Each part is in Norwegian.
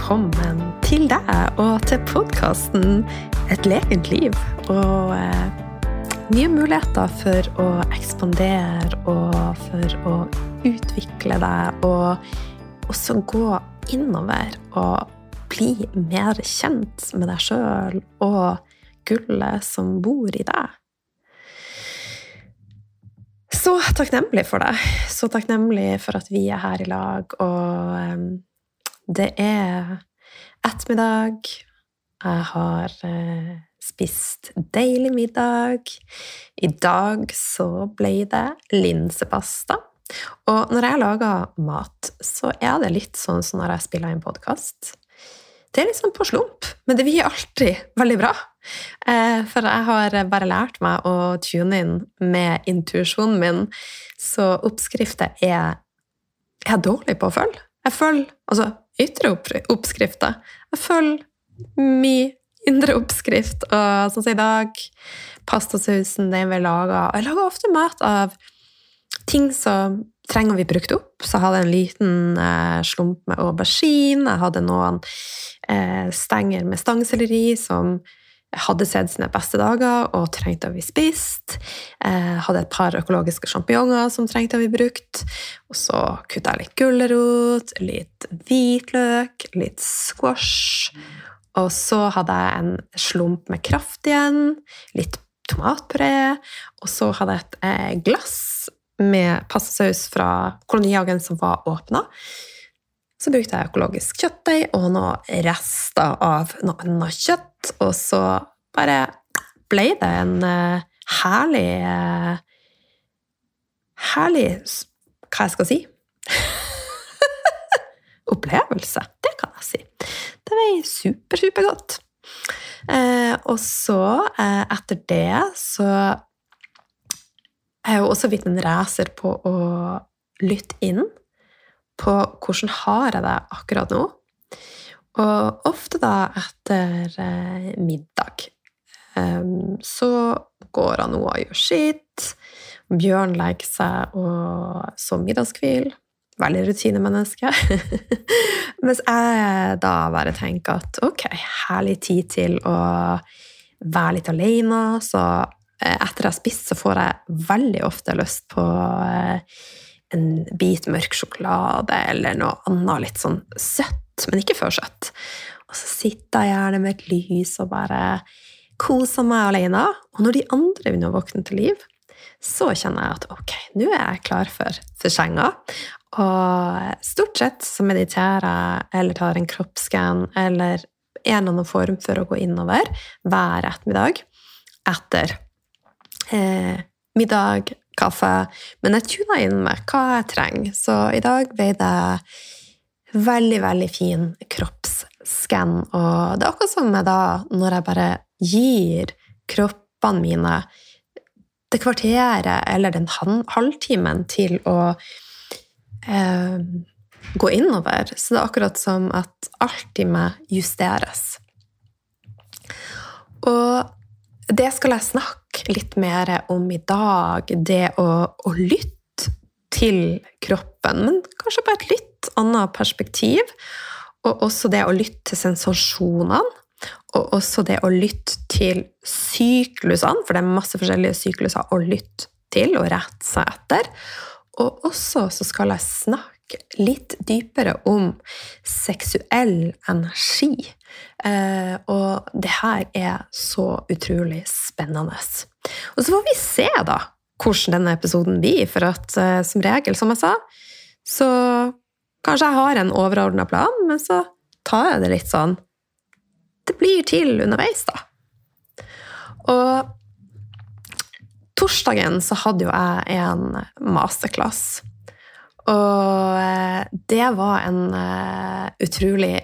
velkommen til deg og til podkasten Et lekent liv. Og eh, nye muligheter for å ekspandere og for å utvikle deg, og også gå innover og bli mer kjent med deg sjøl og gullet som bor i deg. Så takknemlig for det. Så takknemlig for at vi er her i lag. Og um, det er ettermiddag. Jeg har uh, spist deilig middag. I dag så ble det linsepasta. Og når jeg lager mat, så er det litt sånn som når jeg spiller inn podkast. Det er litt sånn på slump, men det blir alltid veldig bra. Eh, for jeg har bare lært meg å tune inn med intuisjonen min, så oppskrifter er jeg dårlig på å følge. Jeg følger altså ytre oppskrifter. Jeg følger min indre oppskrift. Og sånn som i dag, pastasausen den vi lager Jeg lager ofte mat av ting som trenger vi brukt opp. Så jeg hadde en liten eh, slump med aubergine. Jeg hadde noen eh, stenger med stangselleri som hadde sett sine beste dager og trengte å bli spist. Eh, hadde et par økologiske sjampinjonger som trengte å bli brukt. Og så kutta jeg litt gulrot, litt hvitløk, litt squash. Og så hadde jeg en slump med kraft igjen, litt tomatpuré, og så hadde jeg et eh, glass med passesaus fra kolonihagen som var åpna. Så brukte jeg økologisk kjøttdeig og noen rester av noe annet kjøtt. Og så bare ble det en uh, herlig uh, Herlig Hva jeg skal si? Opplevelse. Det kan jeg si. Det var super, supergodt. Uh, og så, etter det, så jeg er jo også blitt en racer på å lytte inn på hvordan har jeg det akkurat nå. Og ofte da etter eh, middag så går han nå og gjør sitt. Bjørn legger seg og så middagskvil. Veldig rutinemenneske. Mens jeg da bare tenker at ok, herlig tid til å være litt alene. Så Eh, etter jeg har spist, så får jeg veldig ofte lyst på eh, en bit mørk sjokolade eller noe annet litt sånn søtt, men ikke for søtt. Og så sitter jeg gjerne med et lys og bare koser meg alene. Og når de andre begynner å våkne til liv, så kjenner jeg at ok, nå er jeg klar for, for senga. Og stort sett så mediterer jeg eller tar en kroppsskann eller en eller annen form for å gå innover hver ettermiddag etter eh, middag, kaffe. Men jeg tuner inn med hva jeg trenger. Så i dag ble det veldig, veldig fin kroppsskann. Og det er akkurat som da, når jeg bare gir kroppene mine det kvarteret eller den halvtimen til å eh, gå innover. Så det er akkurat som at alt i meg justeres. Og det skal jeg snakke litt mer om i dag. Det å, å lytte til kroppen, men kanskje på et litt annet perspektiv. Og også det å lytte til sensasjonene. Og også det å lytte til syklusene, for det er masse forskjellige sykluser å lytte til og rette seg etter. Og også så skal jeg snakke litt dypere om seksuell energi. Eh, og det her er så utrolig spennende. Og så får vi se, da, hvordan denne episoden blir. For at eh, som regel, som jeg sa, så kanskje jeg har en overordna plan, men så tar jeg det litt sånn Det blir til underveis, da. Og torsdagen så hadde jo jeg en masterclass og eh, det var en uh, utrolig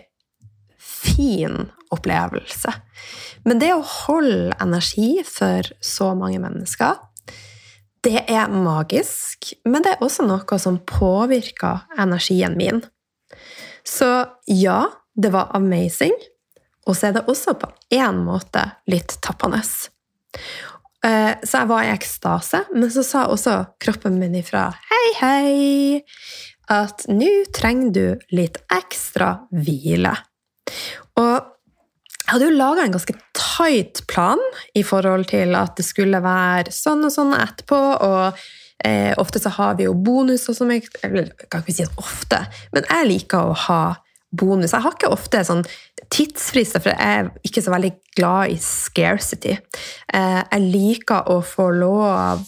fin opplevelse. Men det å holde energi for så mange mennesker, det er magisk. Men det er også noe som påvirker energien min. Så ja, det var amazing. Og så er det også på én måte litt tappende. Eh, så jeg var i ekstase, men så sa også kroppen min ifra hei, hei. at nå trenger du litt ekstra hvile. Og jeg hadde jo laga en ganske tight plan i forhold til at det skulle være sånn og sånn etterpå. og eh, Ofte så har vi jo bonuser som jeg eller, Jeg kan ikke si ofte, men jeg liker å ha bonus. Jeg har ikke ofte sånn tidsfrister, for jeg er ikke så veldig glad i scarcity. Eh, jeg liker å få lov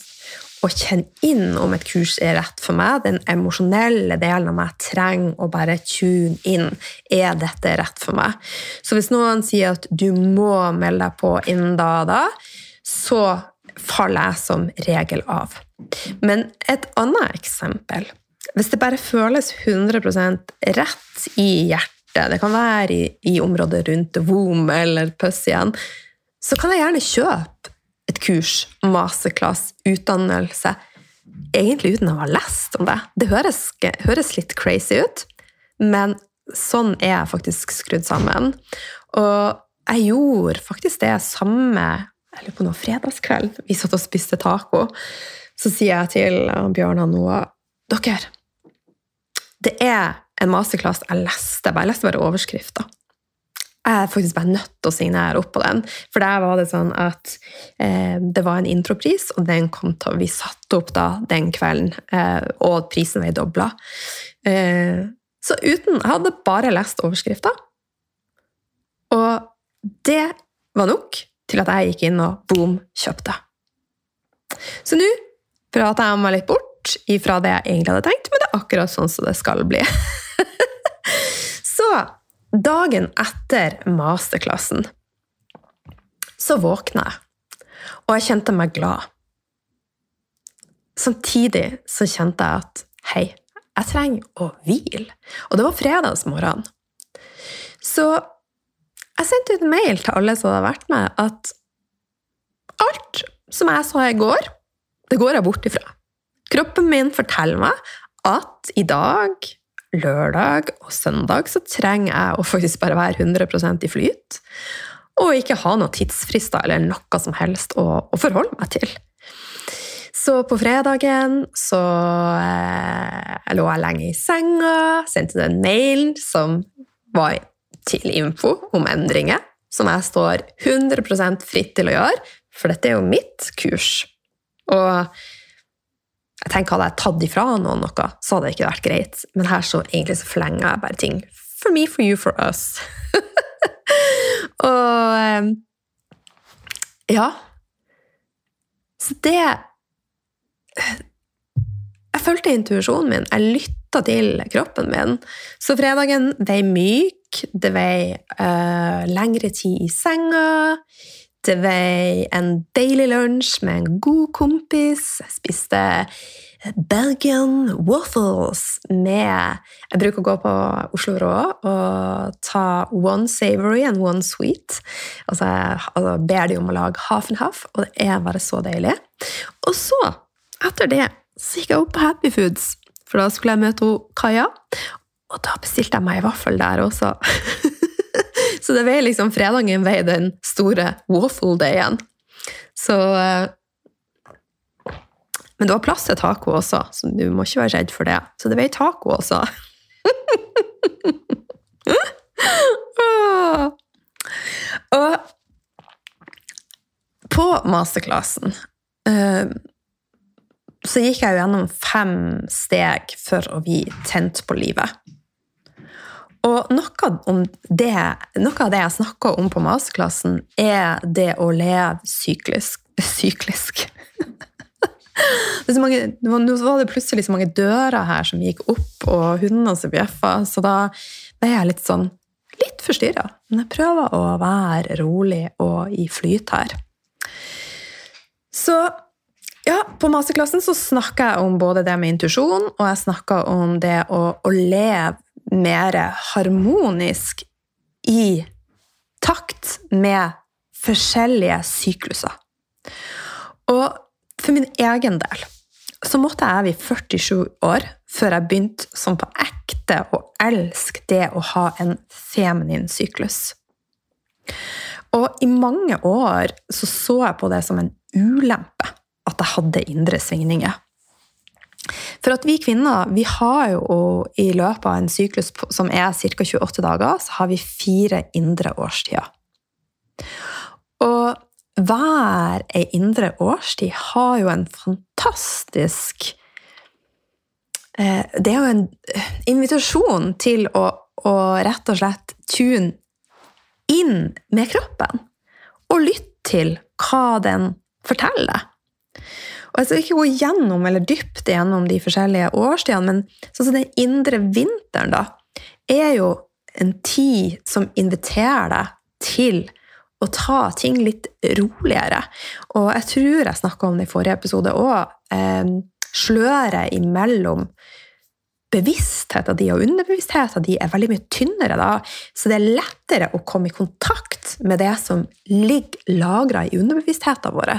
å kjenne inn om et kurs er rett for meg. Den emosjonelle delen av meg trenger å bare tune inn. Er dette rett for meg? Så hvis noen sier at du må melde deg på innen da og da, så faller jeg som regel av. Men et annet eksempel Hvis det bare føles 100% rett i hjertet, det kan være i, i området rundt womb eller puss igjen, så kan jeg gjerne kjøpe et kurs, masterclass, utdannelse, egentlig uten å ha lest om det. Det høres, høres litt crazy ut, men sånn er jeg faktisk skrudd sammen. Og jeg gjorde faktisk det samme eller på noe fredagskveld. Vi satt og spiste taco. Så sier jeg til Bjørn og Noah Dere, det er en masterclass jeg leste. Jeg leste bare overskrifta jeg er faktisk bare nødt til å signere opp på den. For der var det sånn at eh, det var en intropris, og den kom til Vi satte opp da den kvelden, eh, og prisen var dobla. Eh, så uten Jeg hadde bare lest overskrifta. Og det var nok til at jeg gikk inn og boom, kjøpte. Så nå prater jeg meg litt bort ifra det jeg egentlig hadde tenkt, men det er akkurat sånn som det skal bli. så Dagen etter masterklassen så våkna jeg, og jeg kjente meg glad. Samtidig så kjente jeg at hei, jeg trenger å hvile. Og det var fredagsmorgen. Så jeg sendte ut mail til alle som hadde vært med, at alt som jeg sa i går, det går jeg bort ifra. Kroppen min forteller meg at i dag lørdag og søndag så trenger jeg å faktisk bare være 100% i flyt. Og ikke ha noen tidsfrister eller noe som helst å, å forholde meg til. Så på fredagen så eh, lå jeg lenge i senga, sendte en mail som var til info om endringer, som jeg står 100% fritt til å gjøre, for dette er jo mitt kurs. Og jeg tenker Hadde jeg tatt ifra noen noe, så hadde det ikke vært greit. Men her så egentlig så forlenger jeg bare ting. For me, for you, for us. og eh, Ja. Så det Jeg fulgte intuisjonen min. Jeg lytta til kroppen min. Så fredagen vei myk, det vei uh, lengre tid i senga. Var en deilig lunsj med en god kompis. Jeg spiste Bergen waffles med Jeg bruker å gå på Oslo Rå og ta one savory and one sweet. Altså, altså ber de om å lage half and half, og det er bare så deilig. Og så, etter det, så gikk jeg opp på Happy Foods, for da skulle jeg møte Kaja. Og da bestilte jeg meg vaffel der også. Så det veier liksom fredagen vei den store waffle-dayen. Så eh, Men det var plass til taco også, så du må ikke være redd for det. Så det veier taco også. Og på masterklassen eh, så gikk jeg jo gjennom fem steg for å bli tent på livet. Og noe, det, noe, av det jeg snakker om på masterklassen, er det å leve syklisk Syklisk det mange, Nå var det plutselig så mange dører her som gikk opp, og hundene som bjeffa, så da ble jeg litt sånn litt forstyrra. Men jeg prøver å være rolig og i flyt her. Så ja, på masterklassen så snakker jeg om både det med intuisjon, og jeg snakker om det å, å leve mer harmonisk i takt med forskjellige sykluser. Og for min egen del så måtte jeg være 47 år før jeg begynte som på ekte å elske det å ha en feminin syklus. Og i mange år så, så jeg på det som en ulempe at jeg hadde indre svingninger. For at vi kvinner vi har jo i løpet av en syklus som er ca. 28 dager, så har vi fire indre årstider. Og hver ei indre årstid har jo en fantastisk eh, Det er jo en invitasjon til å, å rett og slett tune inn med kroppen. Og lytte til hva den forteller. Og Jeg skal ikke gå gjennom eller dypt gjennom de forskjellige årstidene, men sånn den indre vinteren da, er jo en tid som inviterer deg til å ta ting litt roligere. Og jeg tror jeg snakka om det i forrige episode òg. Eh, sløret imellom bevisstheten din og underbevisstheten din er veldig mye tynnere da, så det er lettere å komme i kontakt med det som ligger lagra i underbevisstheten vår.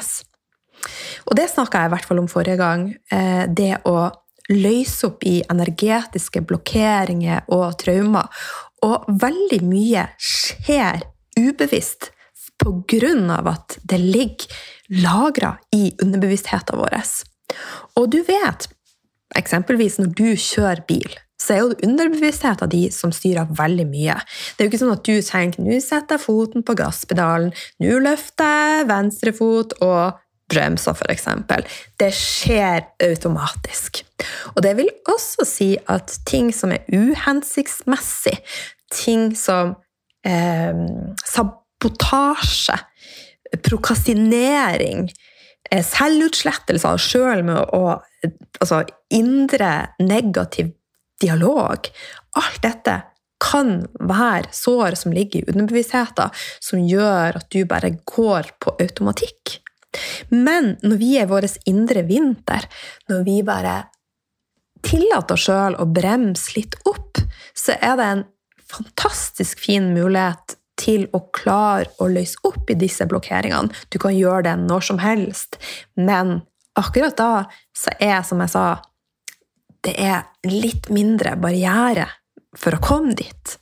Og det snakka jeg i hvert fall om forrige gang. Eh, det å løse opp i energetiske blokkeringer og traumer. Og veldig mye skjer ubevisst av at det ligger lagra i underbevisstheten vår. Og du vet, eksempelvis når du kjører bil, så er jo underbevisstheten din som styrer veldig mye. Det er jo ikke sånn at du tenker 'nå setter jeg foten på gasspedalen', 'nå løfter jeg venstre fot', og bremser, f.eks. Det skjer automatisk. Og det vil også si at ting som er uhensiktsmessig, ting som eh, sabotasje, prokastinering, eh, selvutslettelse av sjøl med å altså, indre negativ dialog Alt dette kan være sår som ligger i underbevisstheten, som gjør at du bare går på automatikk. Men når vi er vår indre vinter, når vi bare tillater oss sjøl å bremse litt opp, så er det en fantastisk fin mulighet til å klare å løse opp i disse blokkeringene. Du kan gjøre det når som helst, men akkurat da så er, som jeg sa, det er litt mindre barriere for å komme dit.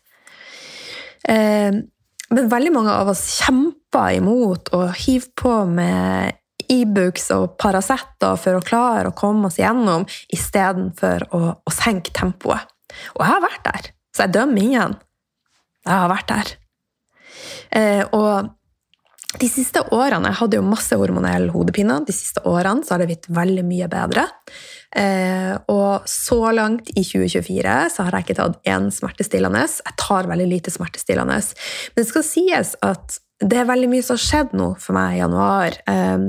Eh, men veldig mange av oss kjemper imot og hiv på med Ibux e og Paracet for å klare å komme oss gjennom, istedenfor å, å senke tempoet. Og jeg har vært der, så jeg dømmer ingen. Jeg har vært der. Eh, og de siste årene Jeg hadde jo masse hormonell hodepine. De siste årene så har det blitt veldig mye bedre. Eh, og så langt i 2024 så har jeg ikke tatt én smertestillende. Jeg tar veldig lite smertestillende. Men det skal sies at det er veldig mye som har skjedd nå for meg i januar. Eh,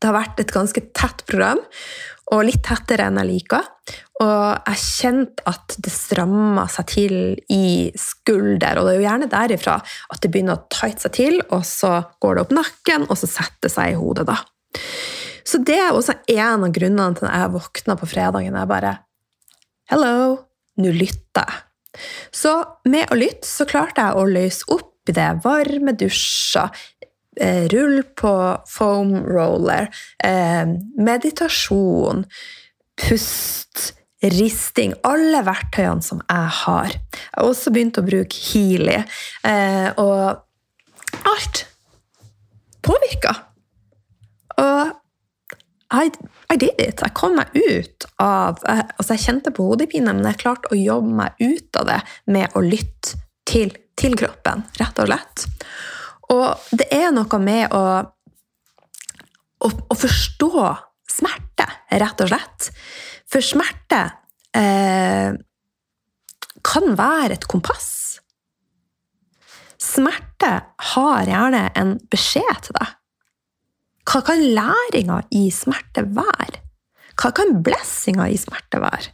det har vært et ganske tett program og litt tettere enn jeg liker. Og jeg kjente at det stramma seg til i skulder, og det er jo gjerne derifra at det begynner å tighte seg til, og så går det opp nakken, og så setter det seg i hodet, da. Så det er også en av grunnene til at jeg våkna på fredagen. Jeg bare Hello! Nå lytter jeg. Så med å lytte så klarte jeg å løse opp i det. Varme dusjer, eh, rull på foam roller, eh, meditasjon, pust, risting Alle verktøyene som jeg har. Jeg har også begynt å bruke Healy. Eh, og alt påvirka. Og I, I, did it. Jeg kom meg ut av altså Jeg kjente på hodepine, men jeg klarte å jobbe meg ut av det med å lytte til, til kroppen, rett og slett. Og det er noe med å, å, å forstå smerte, rett og slett. For smerte eh, kan være et kompass. Smerte har gjerne en beskjed til deg. Hva kan læringa i smerte være? Hva kan blessinga i smerte være?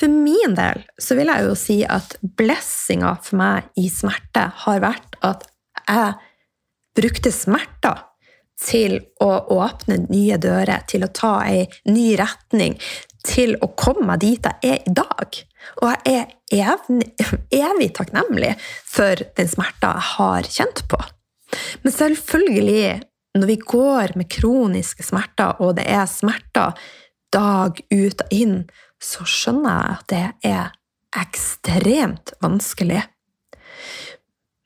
For min del så vil jeg jo si at blessinga for meg i smerte har vært at jeg brukte smerter til å åpne nye dører, til å ta ei ny retning, til å komme meg dit jeg er i dag. Og jeg er evig, takknemlig for den smerta jeg har kjent på. Men selvfølgelig, når vi går med kroniske smerter, og det er smerter dag ut og inn, så skjønner jeg at det er ekstremt vanskelig.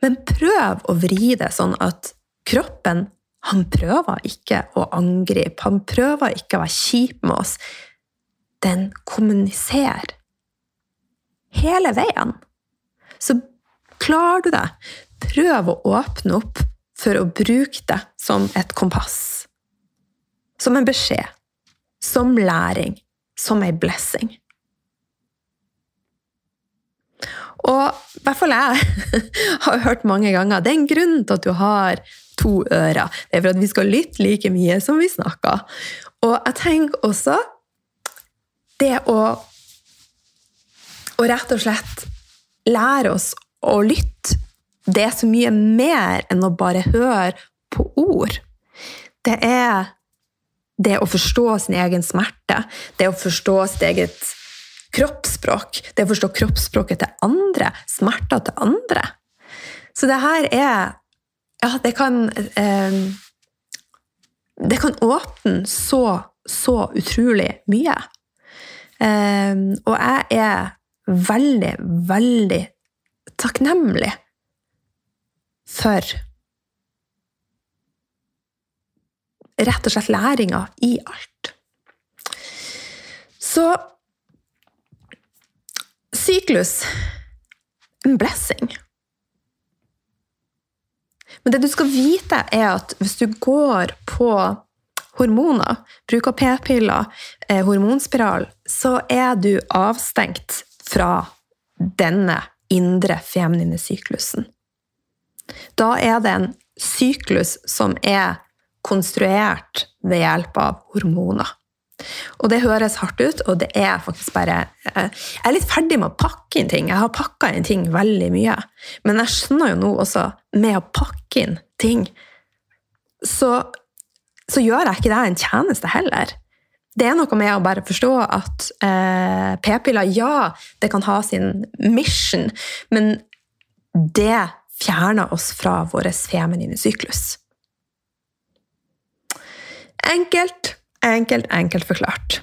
Men prøv å vri det sånn at kroppen han prøver ikke å angripe, han prøver ikke å være kjip med oss. den kommuniserer hele veien. Så klarer du det, prøv å åpne opp for å bruke det som et kompass. Som en beskjed. Som læring. Som ei blessing. Og i hvert fall jeg har hørt mange ganger det er en grunn til at du har to ører. Det er for at vi skal lytte like mye som vi snakker. Og jeg tenker også det å, å rett og slett lære oss å lytte det er så mye mer enn å bare høre på ord. Det er det å forstå sin egen smerte, det å forstå sitt eget kroppsspråk, det å forstå kroppsspråket til andre, smerter til andre. Så det her er Ja, det kan eh, Det kan åpne så, så utrolig mye. Eh, og jeg er veldig, veldig takknemlig for rett og slett læringa i alt. Så syklus en blessing. Men det du skal vite, er at hvis du går på hormoner, bruker p-piller, eh, hormonspiral, så er du avstengt fra denne indre feminine syklusen. Da er det en syklus som er konstruert ved hjelp av hormoner. Og det høres hardt ut, og det er faktisk bare eh, Jeg er litt ferdig med å pakke inn ting. Jeg har pakka inn ting veldig mye. Men jeg skjønner jo nå også, med å pakke inn ting, så, så gjør jeg ikke det en tjeneste heller. Det er noe med å bare forstå at eh, p-piller, ja, det kan ha sin mission, men det fjerner oss fra vår feminine syklus. Enkelt, enkelt, enkelt forklart.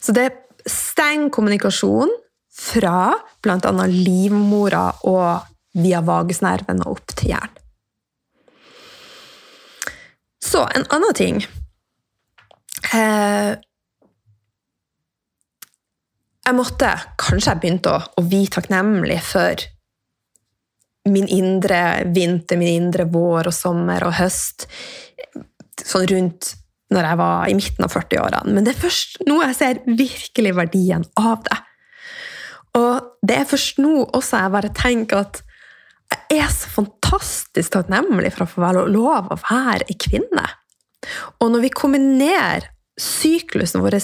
Så det stenger kommunikasjon fra bl.a. livmora og via vagusnerven og opp til hjernen. Så en annen ting eh, Jeg måtte Kanskje jeg begynte å, å bli takknemlig for min indre vinter, min indre vår og sommer og høst. Sånn rundt når jeg var i midten av 40-årene. Men det er først nå jeg ser virkelig verdien av det. Og det er først nå også jeg bare tenker at jeg er så fantastisk takknemlig for å få lov å være ei kvinne. Og når vi kombinerer syklusen vår,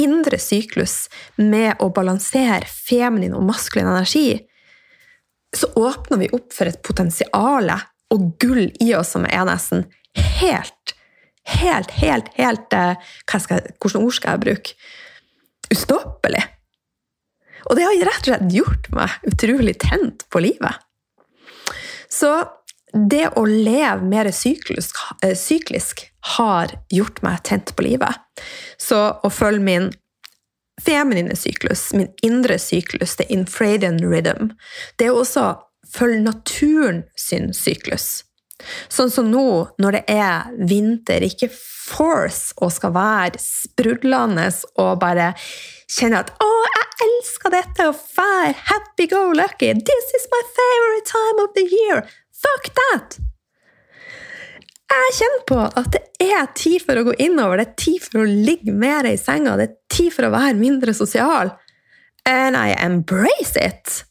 indre syklus, med å balansere feminin og maskulin energi, så åpner vi opp for et potensial og gull i oss som er nesten helt helt, helt, helt eh, Hvilke ord skal jeg bruke? Ustoppelig. Og det har rett og slett gjort meg utrolig tent på livet. Så det å leve mer syklisk, eh, syklisk har gjort meg tent på livet. Så å følge min feminine syklus, min indre syklus, det infradian rhythm, det er også følge naturen sin syklus. Sånn som nå, når det er vinter, ikke force og skal være sprudlende og bare kjenne at 'Å, jeg elsker dette og fær! happy go lucky'. 'This is my favorite time of the year'. Fuck that! Jeg kjenner på at det er tid for å gå innover, det er tid for å ligge mer i senga, det er tid for å være mindre sosial. And I embrace it!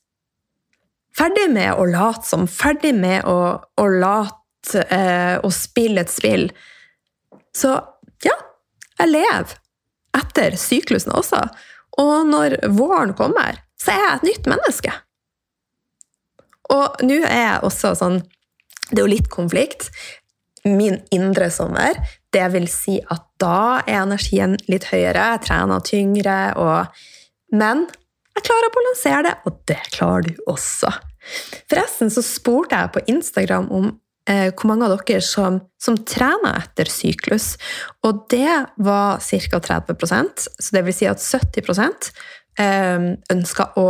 Ferdig med å late som, ferdig med å, å late eh, å spille et spill. Så ja, jeg lever etter syklusen også. Og når våren kommer, så er jeg et nytt menneske. Og nå er jeg også sånn Det er jo litt konflikt. Min indre sommer, det vil si at da er energien litt høyere, jeg trener tyngre, og Men jeg klarer å balansere det, og det klarer du også. Forresten så spurte jeg på Instagram om hvor mange av dere som, som, trener etter syklus. Og det var ca. 30% så det vil si at 70 eh, ønska å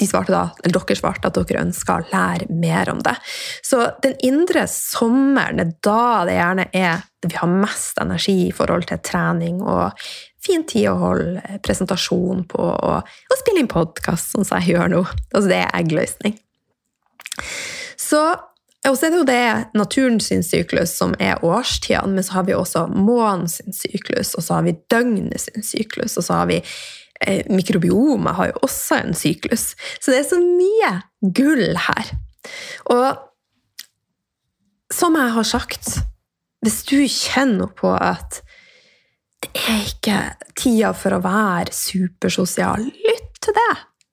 de svarte da, eller Dere svarte at dere ønska å lære mer om det. Så den indre sommeren er da det gjerne er vi har mest energi i forhold til trening og fin tid å holde presentasjon på og, og spille inn podkast, sånn som jeg gjør nå. Altså, det er eggløsning. Så og så er det jo det naturen sin syklus som er årstidene, men så har vi også månen syklus, og så har vi døgnet syklus, og så har vi eh, Mikrobiomet har jo også en syklus. Så det er så mye gull her. Og som jeg har sagt, hvis du kjenner på at det er ikke tida for å være supersosial, lytt til det.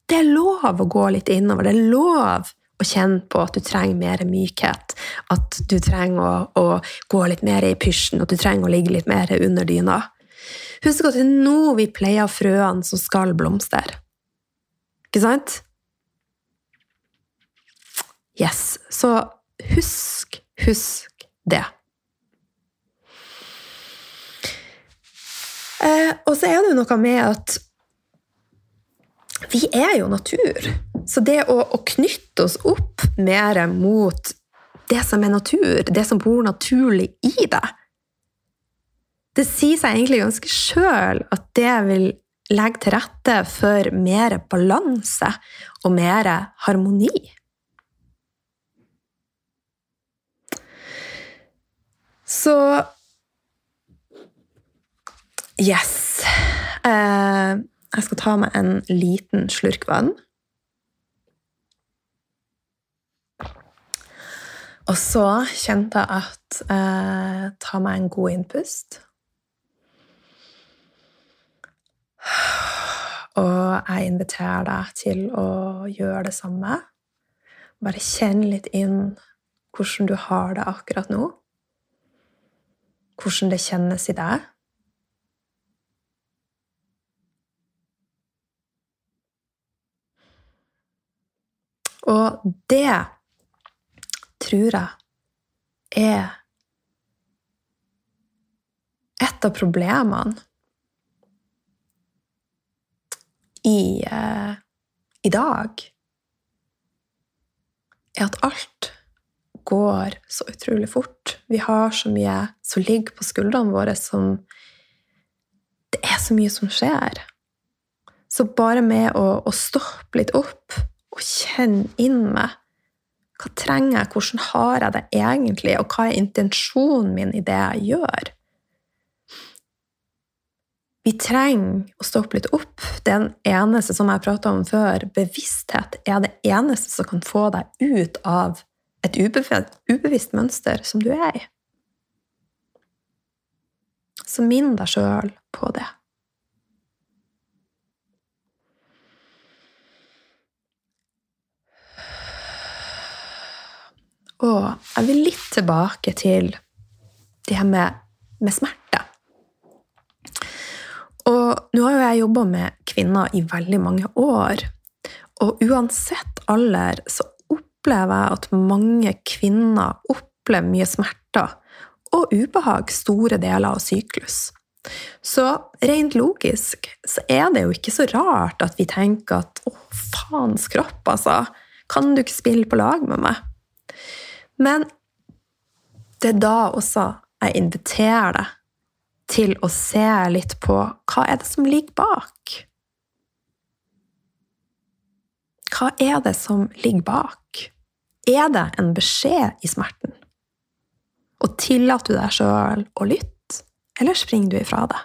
Det er lov å gå litt innover. Det er lov å kjenne på at du trenger mer mykhet. At du trenger å, å gå litt mer i pysjen, at du trenger å ligge litt mer under dyna. Husk at det er nå vi pleier frøene som skal blomstre. Ikke sant? Yes. Så husk, husk det. Eh, og så er det jo noe med at vi er jo natur. Så det å, å, knytte oss opp mer mot det som er natur, det som bor naturlig i deg Det sier seg egentlig ganske sjøl at det vil legge til rette for mer balanse og mer harmoni. Så Yes. Eh, jeg skal ta meg en liten slurk vann. Og så kjente jeg at eh, Ta meg en god innpust. Og jeg inviterer deg til å gjøre det samme. Bare kjenn litt inn hvordan du har det akkurat nå. Hvordan det kjennes i deg. Og det tror jeg er et av problemene i, eh, i dag. Er at alt går så utrolig fort. Vi har så mye som ligger på skuldrene våre som Det er så mye som skjer. Så bare med å, å stoppe litt opp og kjenne inn med hva trenger jeg, hvordan har jeg det egentlig, og hva er intensjonen min i det jeg gjør? Vi trenger å stoppe litt opp. Den eneste som jeg prata om før, bevissthet, er det eneste som kan få deg ut av et ubevisst mønster som du er i. Så minn deg sjøl på det. Jeg litt tilbake til det her med, med smerte. Og nå har jo jeg jobba med kvinner i veldig mange år. Og uansett alder så opplever jeg at mange kvinner opplever mye smerter og ubehag store deler av syklus. Så rent logisk så er det jo ikke så rart at vi tenker at å, faens kropp, altså. Kan du ikke spille på lag med meg? Men det er da også jeg inviterer deg til å se litt på hva er det som ligger bak? Hva er det som ligger bak? Er det en beskjed i smerten? Og tillater du deg sjøl å lytte, eller springer du ifra det?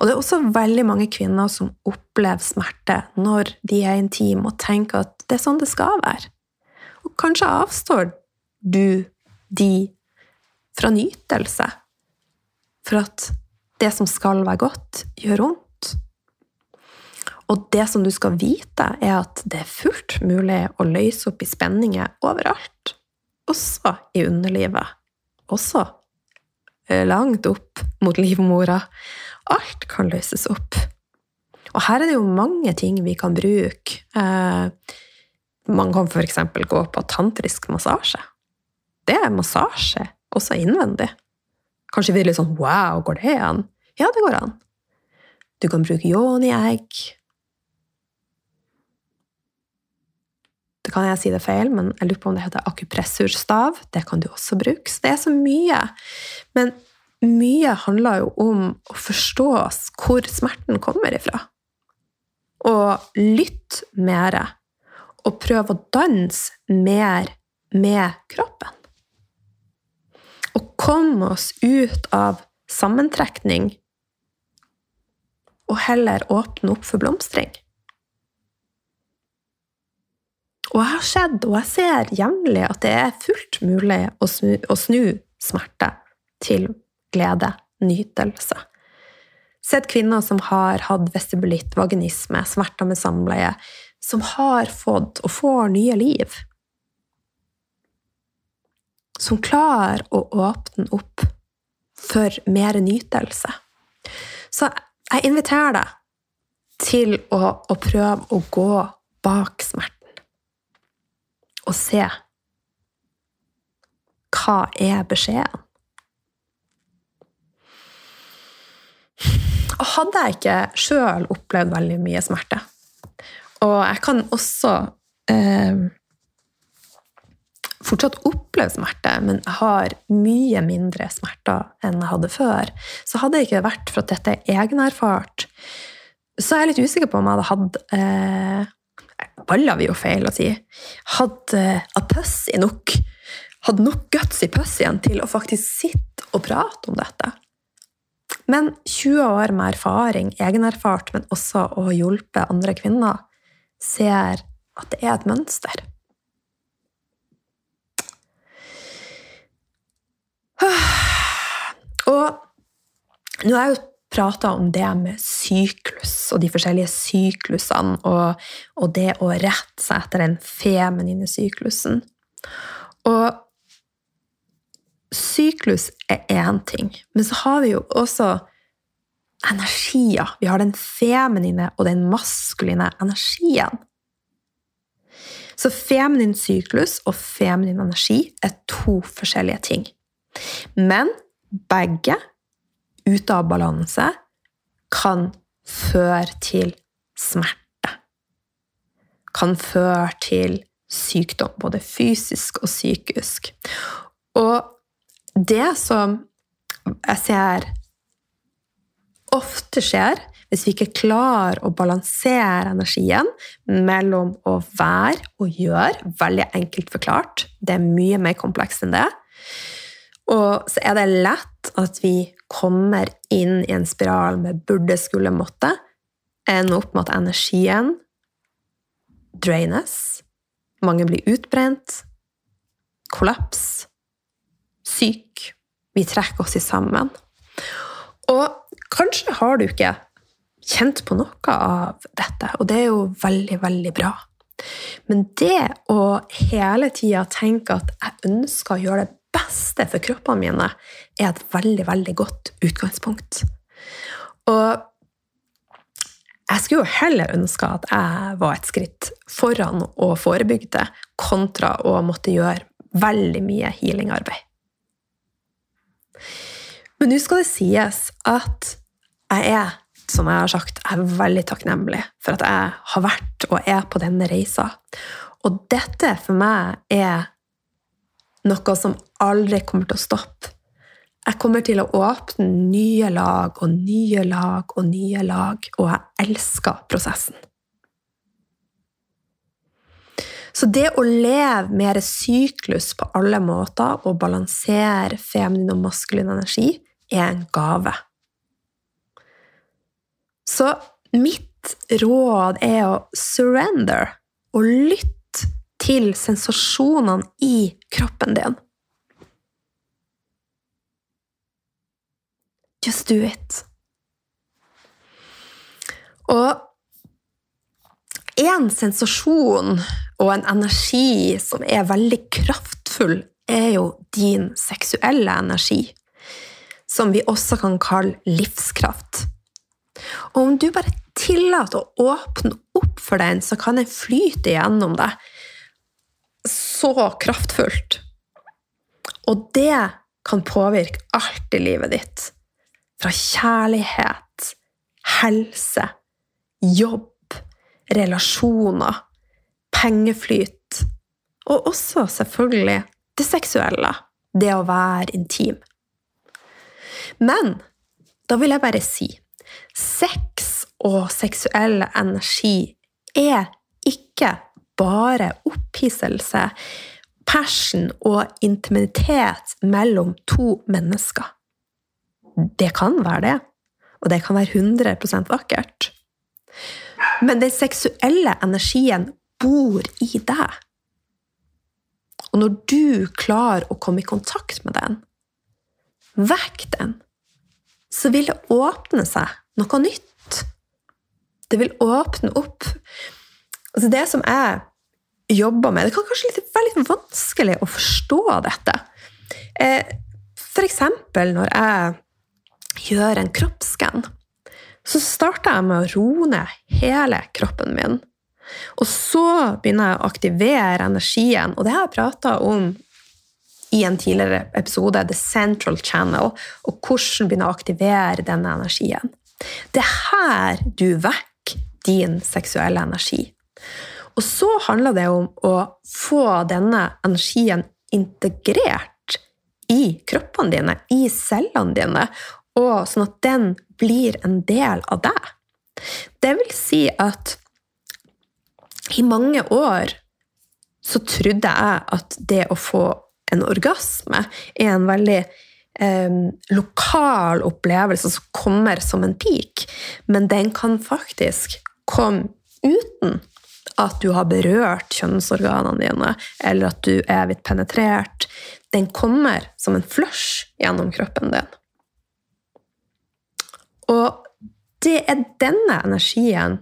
Og det er også veldig mange kvinner som opplever smerte når de er intime og tenker at det er sånn det skal være. Og kanskje avstår du de fra nytelse for at det som skal være godt, gjør vondt. Og det som du skal vite, er at det er fullt mulig å løse opp i spenninger overalt. Også i underlivet. Også eh, langt opp mot livmora. Alt kan løses opp. Og her er det jo mange ting vi kan bruke. Eh, man kan f.eks. gå på tantrisk massasje. Det er massasje, også innvendig. Kanskje vi er litt sånn wow, går det an? Ja, det går an. Du kan bruke yoni-egg. Det kan jeg si det feil, men jeg lurer på om det heter akupressurstav. Det kan du også bruke. Så det er så mye. Men mye handler jo om å forstå hvor smerten kommer ifra. Og lytt mer. Og prøve å danse mer med kroppen. Og komme oss ut av sammentrekning og heller åpne opp for blomstring. Og jeg har sett, og jeg ser jevnlig, at det er fullt mulig å snu, å snu smerte til glede, nytelse. Sett kvinner som har hatt vestibulitt, vaginisme, smerter med samleie, som har fått og får nye liv. Som klarer å åpne opp for mer nytelse. Så jeg inviterer deg til å, å prøve å gå bak smerten og se hva er beskjeden. Og hadde jeg ikke sjøl opplevd veldig mye smerte, og jeg kan også eh, fortsatt oppleve smerte, men jeg har mye mindre smerter enn jeg hadde før, så hadde det ikke vært for at dette er egenerfart, så er jeg litt usikker på om jeg hadde hatt eh, Baller vi jo feil å si. Hadde pøss i nok hadde nok guts i pussyen til å faktisk sitte og prate om dette. Men 20 år med erfaring, egenerfart, men også å hjelpe andre kvinner, ser at det er et mønster. Og nå har jeg jo prata om det med syklus og de forskjellige syklusene, og, og det å rette seg etter den feminine syklusen. Og syklus er én ting, men så har vi jo også energier. Vi har den feminine og den maskuline energien. Så feminin syklus og feminin energi er to forskjellige ting. Men begge ute av balanse kan føre til smerte. Kan føre til sykdom, både fysisk og psykisk. Og det som jeg ser ofte skjer hvis vi ikke klarer å balansere energien mellom å være og gjøre, veldig enkelt forklart, det er mye mer komplekst enn det, og så er det lett at vi kommer inn i en spiral med burde, skulle, måtte, ender opp med at energien draines. Mange blir utbrent. Kollaps. Syk. Vi trekker oss sammen. Og kanskje har du ikke kjent på noe av dette, og det er jo veldig, veldig bra. Men det å hele tida tenke at jeg ønsker å gjøre det beste for kroppene mine, er et veldig, veldig godt utgangspunkt. Og jeg skulle jo heller ønske at jeg var et skritt foran og forebygde, kontra å måtte gjøre veldig mye healingarbeid. Men nå skal det sies at jeg er, som jeg har sagt, jeg er veldig takknemlig for at jeg har vært og er på denne reisa. Og dette for meg er noe som aldri kommer til å stoppe. Jeg kommer til å åpne nye lag og nye lag og nye lag, og jeg elsker prosessen. Så det å leve mer syklus på alle måter og balansere feminin og maskulin energi er en gave. Så mitt råd er å surrender og lytte til sensasjonene i kroppen din. Just do it. Og en sensasjon og en energi som er veldig kraftfull, er jo din seksuelle energi, som vi også kan kalle livskraft. Og om du bare tillater å åpne opp for den, så kan den flyte gjennom deg så kraftfullt. Og det kan påvirke alt i livet ditt. Fra kjærlighet, helse, jobb, relasjoner, pengeflyt. Og også selvfølgelig det seksuelle. Det å være intim. Men da vil jeg bare si sex og seksuell energi er ikke bare opphisselse, passion og intimitet mellom to mennesker. Det kan være det, og det kan være 100% vakkert. Men den seksuelle energien bor i deg. Og når du klarer å komme i kontakt med den, vekk den, så vil det åpne seg noe nytt. Det vil åpne opp altså Det som jeg jobber med Det kan kanskje være litt vanskelig å forstå dette. Eh, eksempel når jeg gjør en kroppsskann, så starter jeg med å roe ned hele kroppen min. Og så begynner jeg å aktivere energien, og det har jeg prata om i en tidligere episode, The Central Channel, og hvordan begynne å aktivere denne energien. Det er her du vekker din seksuelle energi. Og så handler det om å få denne energien integrert i kroppene dine, i cellene dine, og sånn at den blir en del av deg. Det vil si at i mange år så trodde jeg at det å få en orgasme er en veldig eh, lokal opplevelse som kommer som en peak, men den kan faktisk komme uten at du har berørt kjønnsorganene dine, eller at du er blitt penetrert. Den kommer som en flush gjennom kroppen din. Og det er denne energien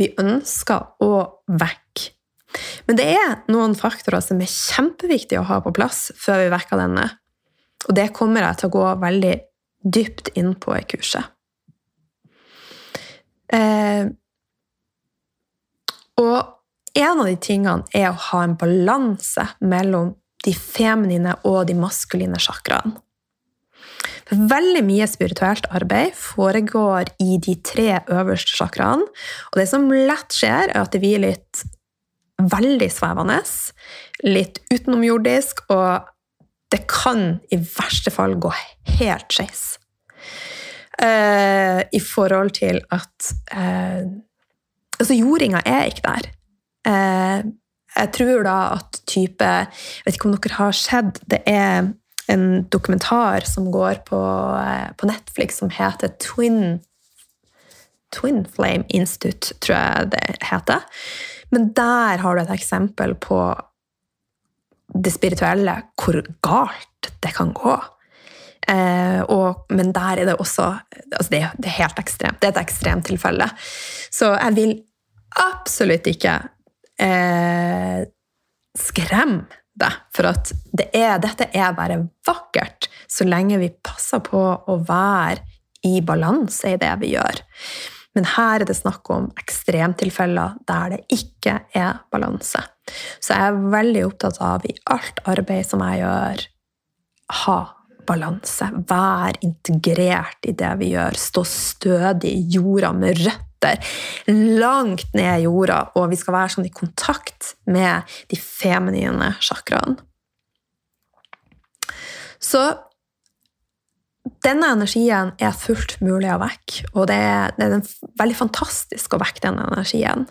vi ønsker å vekke. Men det er noen faktorer som er kjempeviktige å ha på plass før vi vekker denne. Og det kommer jeg til å gå veldig dypt inn på i kurset. Eh, og en av de tingene er å ha en balanse mellom de feminine og de maskuline sjakraene. Veldig mye spirituelt arbeid foregår i de tre øverste sjakraene. Og det som lett skjer, er at det blir litt veldig svevende, litt utenomjordisk, og det kan i verste fall gå helt skeis. Uh, I forhold til at uh, Altså, jordinga er ikke der. Uh, jeg tror da at type Jeg vet ikke om dere har sett Det er en dokumentar som går på, eh, på Netflix som heter Twin Twin Flame Institute, tror jeg det heter. Men der har du et eksempel på det spirituelle, hvor galt det kan gå. Eh, og, men der er det også altså det, det, er helt ekstremt. Det er et ekstremt tilfelle. Så jeg vil absolutt ikke eh, skremme deg, For at det er, dette er bare vakkert så lenge vi passer på å være i balanse i det vi gjør. Men her er det snakk om ekstremtilfeller der det ikke er balanse. Så jeg er veldig opptatt av i alt arbeid som jeg gjør, ha balanse. Vær integrert i det vi gjør. Stå stødig i jorda med røtter langt ned i jorda, og vi skal være sånn i kontakt med de feminine chakraene. Så denne energien er fullt mulig å vekke, og det er, det er veldig fantastisk å vekke denne energien.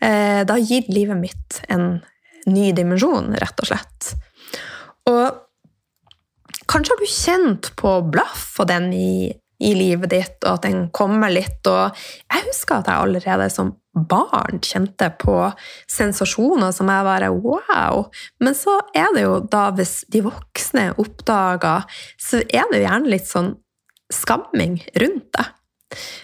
Eh, det har gitt livet mitt en ny dimensjon, rett og slett. Og kanskje har du kjent på blaff og den i i livet ditt, og at den kommer litt. Og jeg husker at jeg allerede som barn kjente på sensasjoner som jeg bare wow. Men så er det jo da, hvis de voksne oppdager, så er det jo gjerne litt sånn skamming rundt det.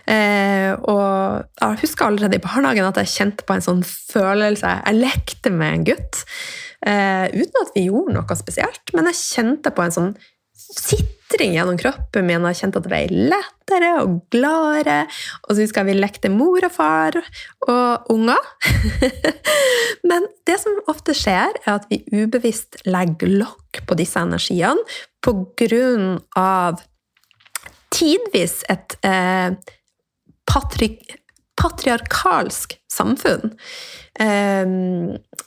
Eh, og jeg husker allerede i barnehagen at jeg kjente på en sånn følelse Jeg lekte med en gutt eh, uten at vi gjorde noe spesielt, men jeg kjente på en sånn sitring gjennom kroppen min jeg kjente at det ble lettere og gladere. Og så husker jeg vi lekte mor og far og unger. Men det som ofte skjer, er at vi ubevisst legger lokk på disse energiene på grunn av tidvis et eh, patri patriarkalsk samfunn eh,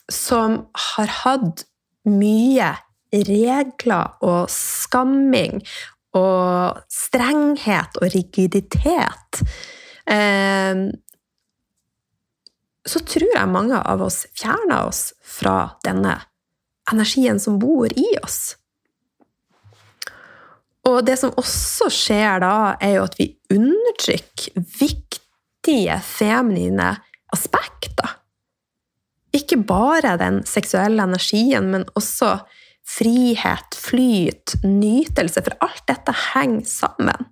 som har hatt mye regler og skamming og strenghet og rigiditet, eh, så tror jeg mange av oss fjerner oss fra denne energien som bor i oss. Og det som også skjer da, er jo at vi undertrykker viktige feminine aspekter. Ikke bare den seksuelle energien, men også frihet, flyt, nytelse, for alt dette henger sammen.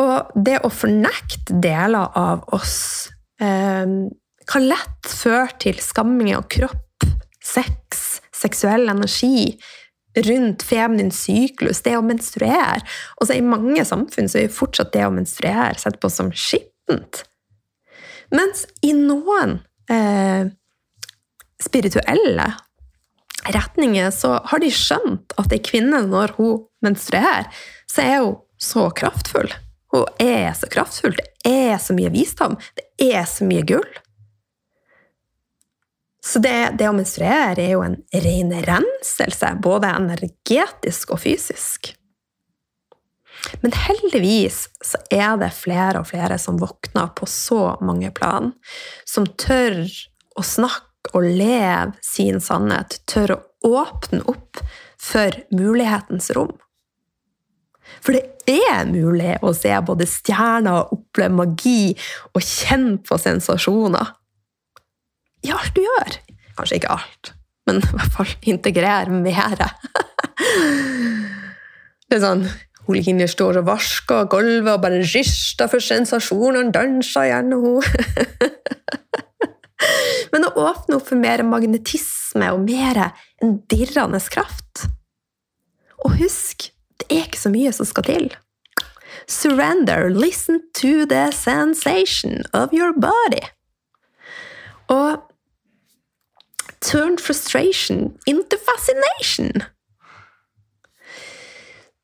Og det å fornekte deler av oss eh, kan lett føre til skamming av kropp, sex, seksuell energi, rundt feminin syklus, det å menstruere. Og så I mange samfunn så er jo fortsatt det å menstruere sett på som skittent. Mens i noen eh, spirituelle retninger så har de skjønt at ei kvinne, når hun menstruerer, så er hun så kraftfull. Hun er så kraftfull. Det er så mye visdom. Det er så mye gull. Så det, det, å menstruere er jo en ren renselse, både energetisk og fysisk. Men heldigvis så er det flere og flere som våkner på så mange plan, som tør å snakke og leve sin sannhet, tør å åpne opp for mulighetens rom. For det er mulig å se både stjerner, oppleve magi og kjenne på sensasjoner i alt du gjør. Kanskje ikke alt, men i hvert fall integrere mer. det er sånn hun Line står og vasker gulvet og bare rister for sensasjonene, danser gjennom henne. men å åpne opp for mer magnetisme og mer en dirrende kraft. Og husk, det er ikke så mye som skal til. Surrender, listen to the sensation of your body. Og turn frustration into fascination.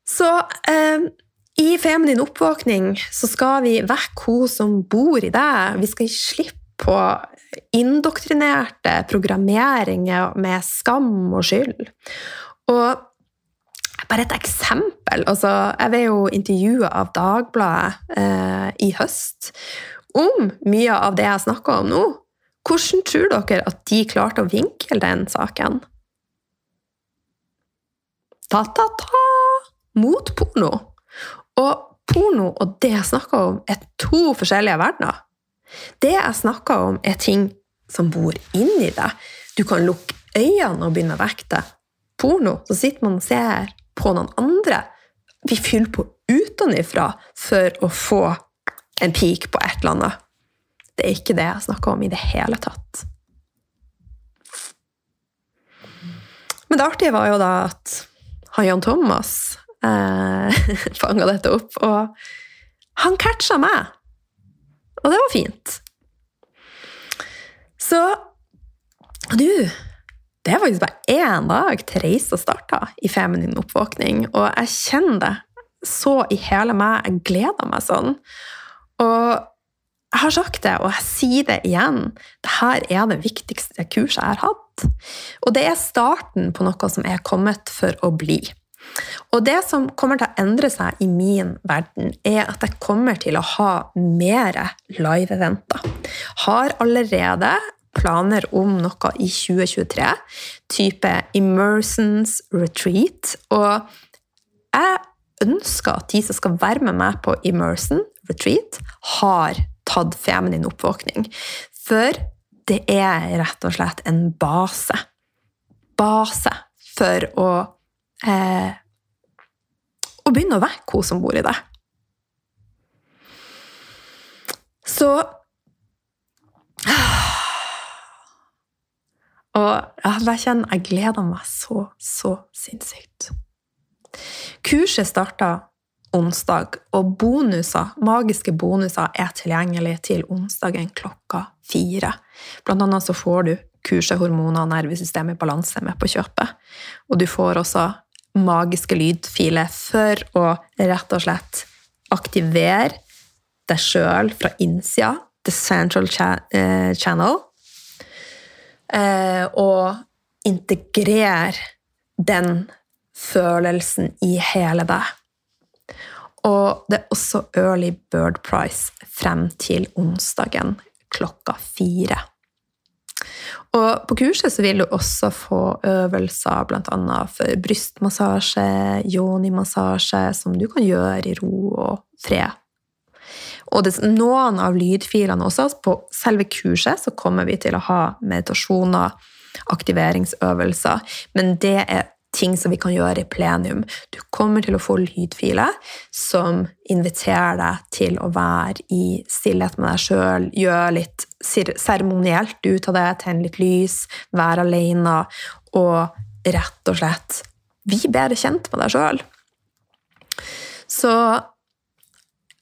Så eh, i feminin oppvåkning så skal vi vekke hun som bor i deg. Vi skal slippe på indoktrinerte programmeringer med skam og skyld. Og bare et eksempel. Altså, jeg ble jo intervjua av Dagbladet eh, i høst om mye av det jeg snakker om nå. Hvordan tror dere at de klarte å vinkle den saken? Ta-ta-ta! Mot porno. Og porno og det jeg snakker om, er to forskjellige verdener. Det jeg snakker om, er ting som bor inni deg. Du kan lukke øynene og begynne å vekte. Porno, så sitter man og ser på noen andre. Vi fyller på utenfra for å få en peak på et eller annet. Det er ikke det jeg snakker om i det hele tatt. Men det artige var jo da at han Jan Thomas eh, fanga dette opp, og han catcha meg! Og det var fint. Så du Det er faktisk bare én dag til reisa starta i feminin oppvåkning, og jeg kjenner det så i hele meg. Jeg gleder meg sånn. Og jeg har sagt det, og jeg sier det igjen. Dette er det viktigste kurset jeg har hatt. Og det er starten på noe som er kommet for å bli. Og det som kommer til å endre seg i min verden, er at jeg kommer til å ha mer live-eventer. Har allerede planer om noe i 2023, type Immersons Retreat. Og jeg ønsker at de som skal være med meg på immersion Retreat, har tatt feminin oppvåkning. For det er rett og slett en base. Base for å eh, Å begynne å vekke hun som bor i deg. Så Og jeg kjenner jeg gleder meg så, så sinnssykt. Kurset starta onsdag, og bonuser, magiske bonuser er tilgjengelig til onsdagen klokka fire. Blant annet så får du kurset hormoner og nervesystem i balanse med på kjøpet. Og du får også magiske lydfiler for å rett og slett aktivere deg sjøl fra innsida, The Central eh, Channel, eh, og integrere den følelsen i hele deg. Og det er også early bird price frem til onsdagen klokka fire. Og på kurset så vil du også få øvelser bl.a. for brystmassasje, yoni-massasje, som du kan gjøre i ro og fred. Og det, noen av lydfilene også, på selve kurset så kommer vi til å ha meditasjoner, aktiveringsøvelser, men det er ting som vi kan gjøre i plenum. Du kommer til å få lydfiler som inviterer deg til å være i stillhet med deg sjøl, gjøre litt seremonielt ut av det, tenne litt lys, være alene og rett og slett bli bedre kjent med deg sjøl. Så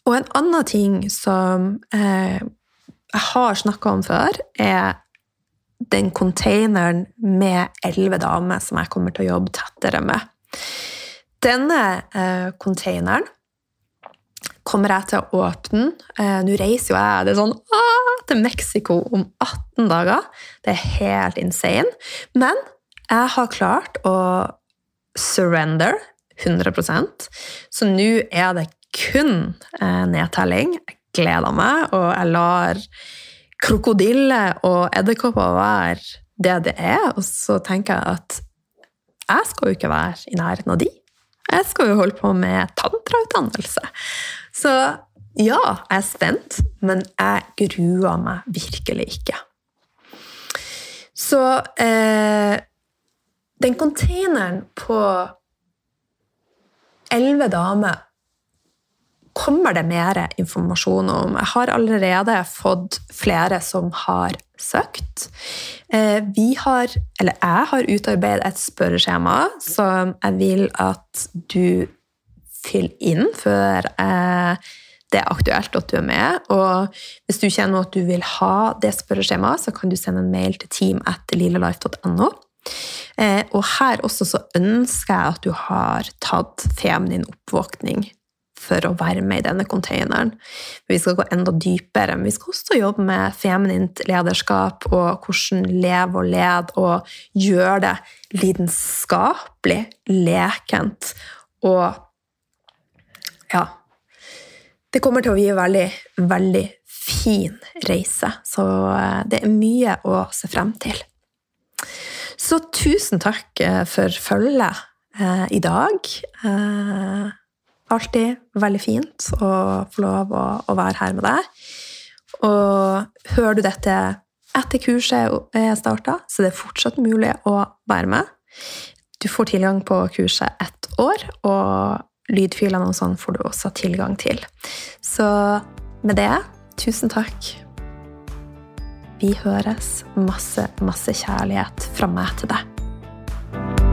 Og en annen ting som eh, jeg har snakka om før, er den containeren med elleve damer som jeg kommer til å jobbe tettere med. Denne eh, containeren kommer jeg til å åpne. Eh, Nå reiser jo jeg det er sånn, ah, til Mexico om 18 dager. Det er helt insane. Men jeg har klart å surrender 100% Så nå er det kun eh, nedtelling. Jeg gleder meg, og jeg lar krokodille og edderkopper være det det er. Og så tenker jeg at jeg skal jo ikke være i nærheten av de. Jeg skal jo holde på med tantrautdannelse. Så ja, jeg er spent, men jeg gruer meg virkelig ikke. Så eh, den containeren på elleve damer kommer det mer informasjon om. Jeg har allerede fått flere som har søkt. Eh, vi har, eller jeg har utarbeidet et spørreskjema som jeg vil at du fyller inn før eh, det er aktuelt at du er med. Og hvis du kjenner at du vil ha det spørreskjemaet, så kan du sende en mail til team etter lillelife.no. Eh, og her også så ønsker jeg at du har tatt feminin oppvåkning for å være med i denne containeren. Vi skal gå enda dypere, men vi skal også jobbe med feminint lederskap og hvordan leve og lede og gjøre det lidenskapelig, lekent og Ja. Det kommer til å bli en veldig, veldig fin reise, så eh, det er mye å se frem til. Så tusen takk eh, for følget eh, i dag. Eh, alltid veldig fint å få lov å, å være her med deg. Og hører du dette etter kurset er starta, så det er fortsatt mulig å være med. Du får tilgang på kurset ett år, og lydfilene og sånn får du også tilgang til. Så med det, tusen takk. Vi høres. Masse, masse kjærlighet fra meg til deg.